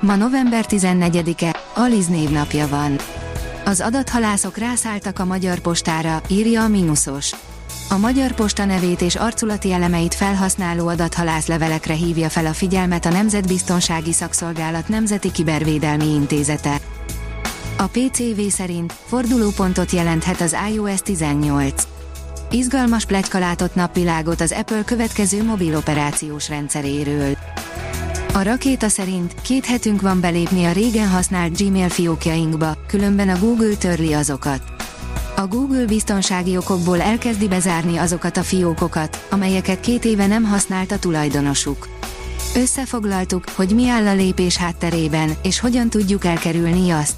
Ma november 14-e, Aliz névnapja van. Az adathalászok rászálltak a Magyar Postára, írja a Minusos. A Magyar Posta nevét és arculati elemeit felhasználó adathalász levelekre hívja fel a figyelmet a Nemzetbiztonsági Szakszolgálat Nemzeti Kibervédelmi Intézete. A PCV szerint fordulópontot jelenthet az iOS 18. Izgalmas pletyka látott napvilágot az Apple következő mobil operációs rendszeréről. A rakéta szerint két hetünk van belépni a régen használt Gmail fiókjainkba, különben a Google törli azokat. A Google biztonsági okokból elkezdi bezárni azokat a fiókokat, amelyeket két éve nem használt a tulajdonosuk. Összefoglaltuk, hogy mi áll a lépés hátterében, és hogyan tudjuk elkerülni azt.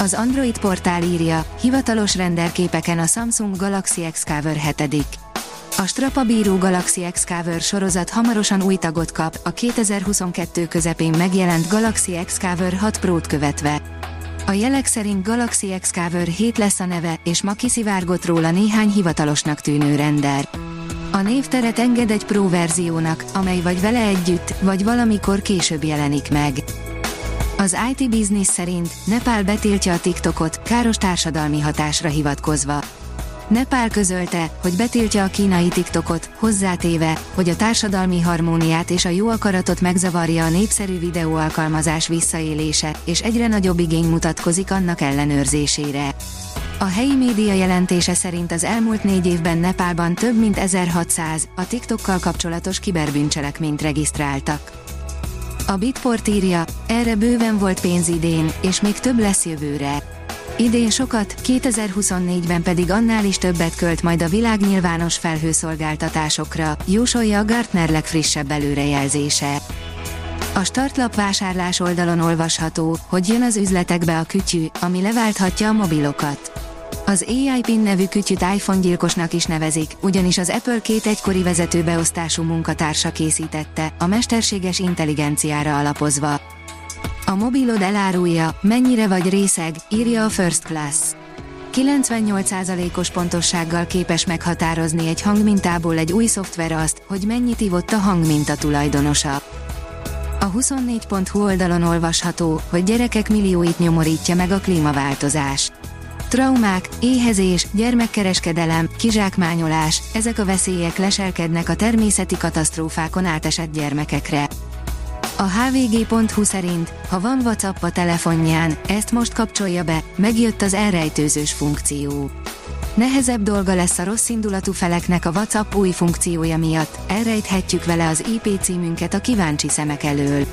Az Android portál írja, hivatalos renderképeken a Samsung Galaxy X-Cover 7. A Strapa Bíró Galaxy X-Cover sorozat hamarosan új tagot kap, a 2022 közepén megjelent Galaxy X-Cover 6 Pro-t követve. A jelek szerint Galaxy X-Cover 7 lesz a neve, és ma kiszivárgott róla néhány hivatalosnak tűnő render. A névteret enged egy Pro verziónak, amely vagy vele együtt, vagy valamikor később jelenik meg. Az IT Business szerint Nepál betiltja a TikTokot, káros társadalmi hatásra hivatkozva. Nepál közölte, hogy betiltja a kínai TikTokot, hozzátéve, hogy a társadalmi harmóniát és a jó akaratot megzavarja a népszerű videóalkalmazás visszaélése, és egyre nagyobb igény mutatkozik annak ellenőrzésére. A helyi média jelentése szerint az elmúlt négy évben Nepálban több mint 1600 a TikTokkal kapcsolatos kiberbűncselekményt regisztráltak. A Bitport írja, erre bőven volt pénz idén, és még több lesz jövőre. Idén sokat, 2024-ben pedig annál is többet költ majd a világ nyilvános felhőszolgáltatásokra, jósolja a Gartner legfrissebb előrejelzése. A startlap vásárlás oldalon olvasható, hogy jön az üzletekbe a kütyű, ami leválthatja a mobilokat. Az AI PIN nevű kütyüt iPhone gyilkosnak is nevezik, ugyanis az Apple két egykori vezetőbeosztású munkatársa készítette, a mesterséges intelligenciára alapozva. A mobilod elárulja, mennyire vagy részeg, írja a First Class. 98%-os pontossággal képes meghatározni egy hangmintából egy új szoftver azt, hogy mennyit ivott a hangminta tulajdonosa. A 24.hu oldalon olvasható, hogy gyerekek millióit nyomorítja meg a klímaváltozás. Traumák, éhezés, gyermekkereskedelem, kizsákmányolás, ezek a veszélyek leselkednek a természeti katasztrófákon átesett gyermekekre. A hvg.hu szerint, ha van WhatsApp a telefonján, ezt most kapcsolja be, megjött az elrejtőzős funkció. Nehezebb dolga lesz a rossz indulatú feleknek a WhatsApp új funkciója miatt, elrejthetjük vele az IP címünket a kíváncsi szemek elől.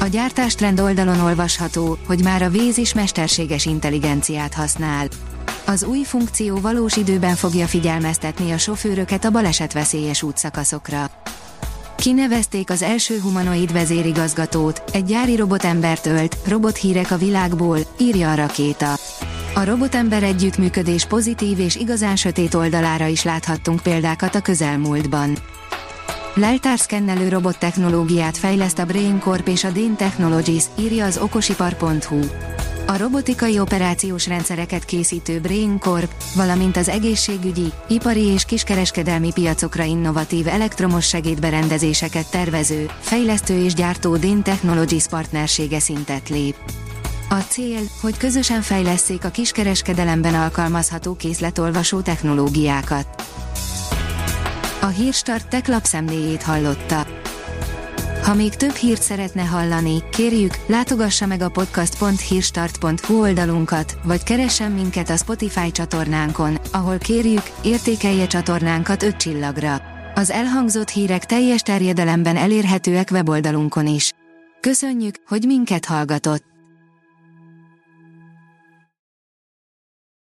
A gyártástrend oldalon olvasható, hogy már a Véz is mesterséges intelligenciát használ. Az új funkció valós időben fogja figyelmeztetni a sofőröket a balesetveszélyes útszakaszokra. Kinevezték az első humanoid vezérigazgatót, egy gyári robotembert ölt, robothírek a világból, írja a rakéta. A robotember együttműködés pozitív és igazán sötét oldalára is láthattunk példákat a közelmúltban. Leltárszkennelő robot technológiát fejleszt a Brain Corp és a Dane Technologies, írja az okosipar.hu. A robotikai operációs rendszereket készítő Brain Corp, valamint az egészségügyi, ipari és kiskereskedelmi piacokra innovatív elektromos segédberendezéseket tervező, fejlesztő és gyártó Dane Technologies partnersége szintet lép. A cél, hogy közösen fejleszék a kiskereskedelemben alkalmazható készletolvasó technológiákat. A Hírstart tech lapszemléjét hallotta. Ha még több hírt szeretne hallani, kérjük, látogassa meg a podcast.hírstart.hu oldalunkat, vagy keressen minket a Spotify csatornánkon, ahol kérjük, értékelje csatornánkat 5 csillagra. Az elhangzott hírek teljes terjedelemben elérhetőek weboldalunkon is. Köszönjük, hogy minket hallgatott!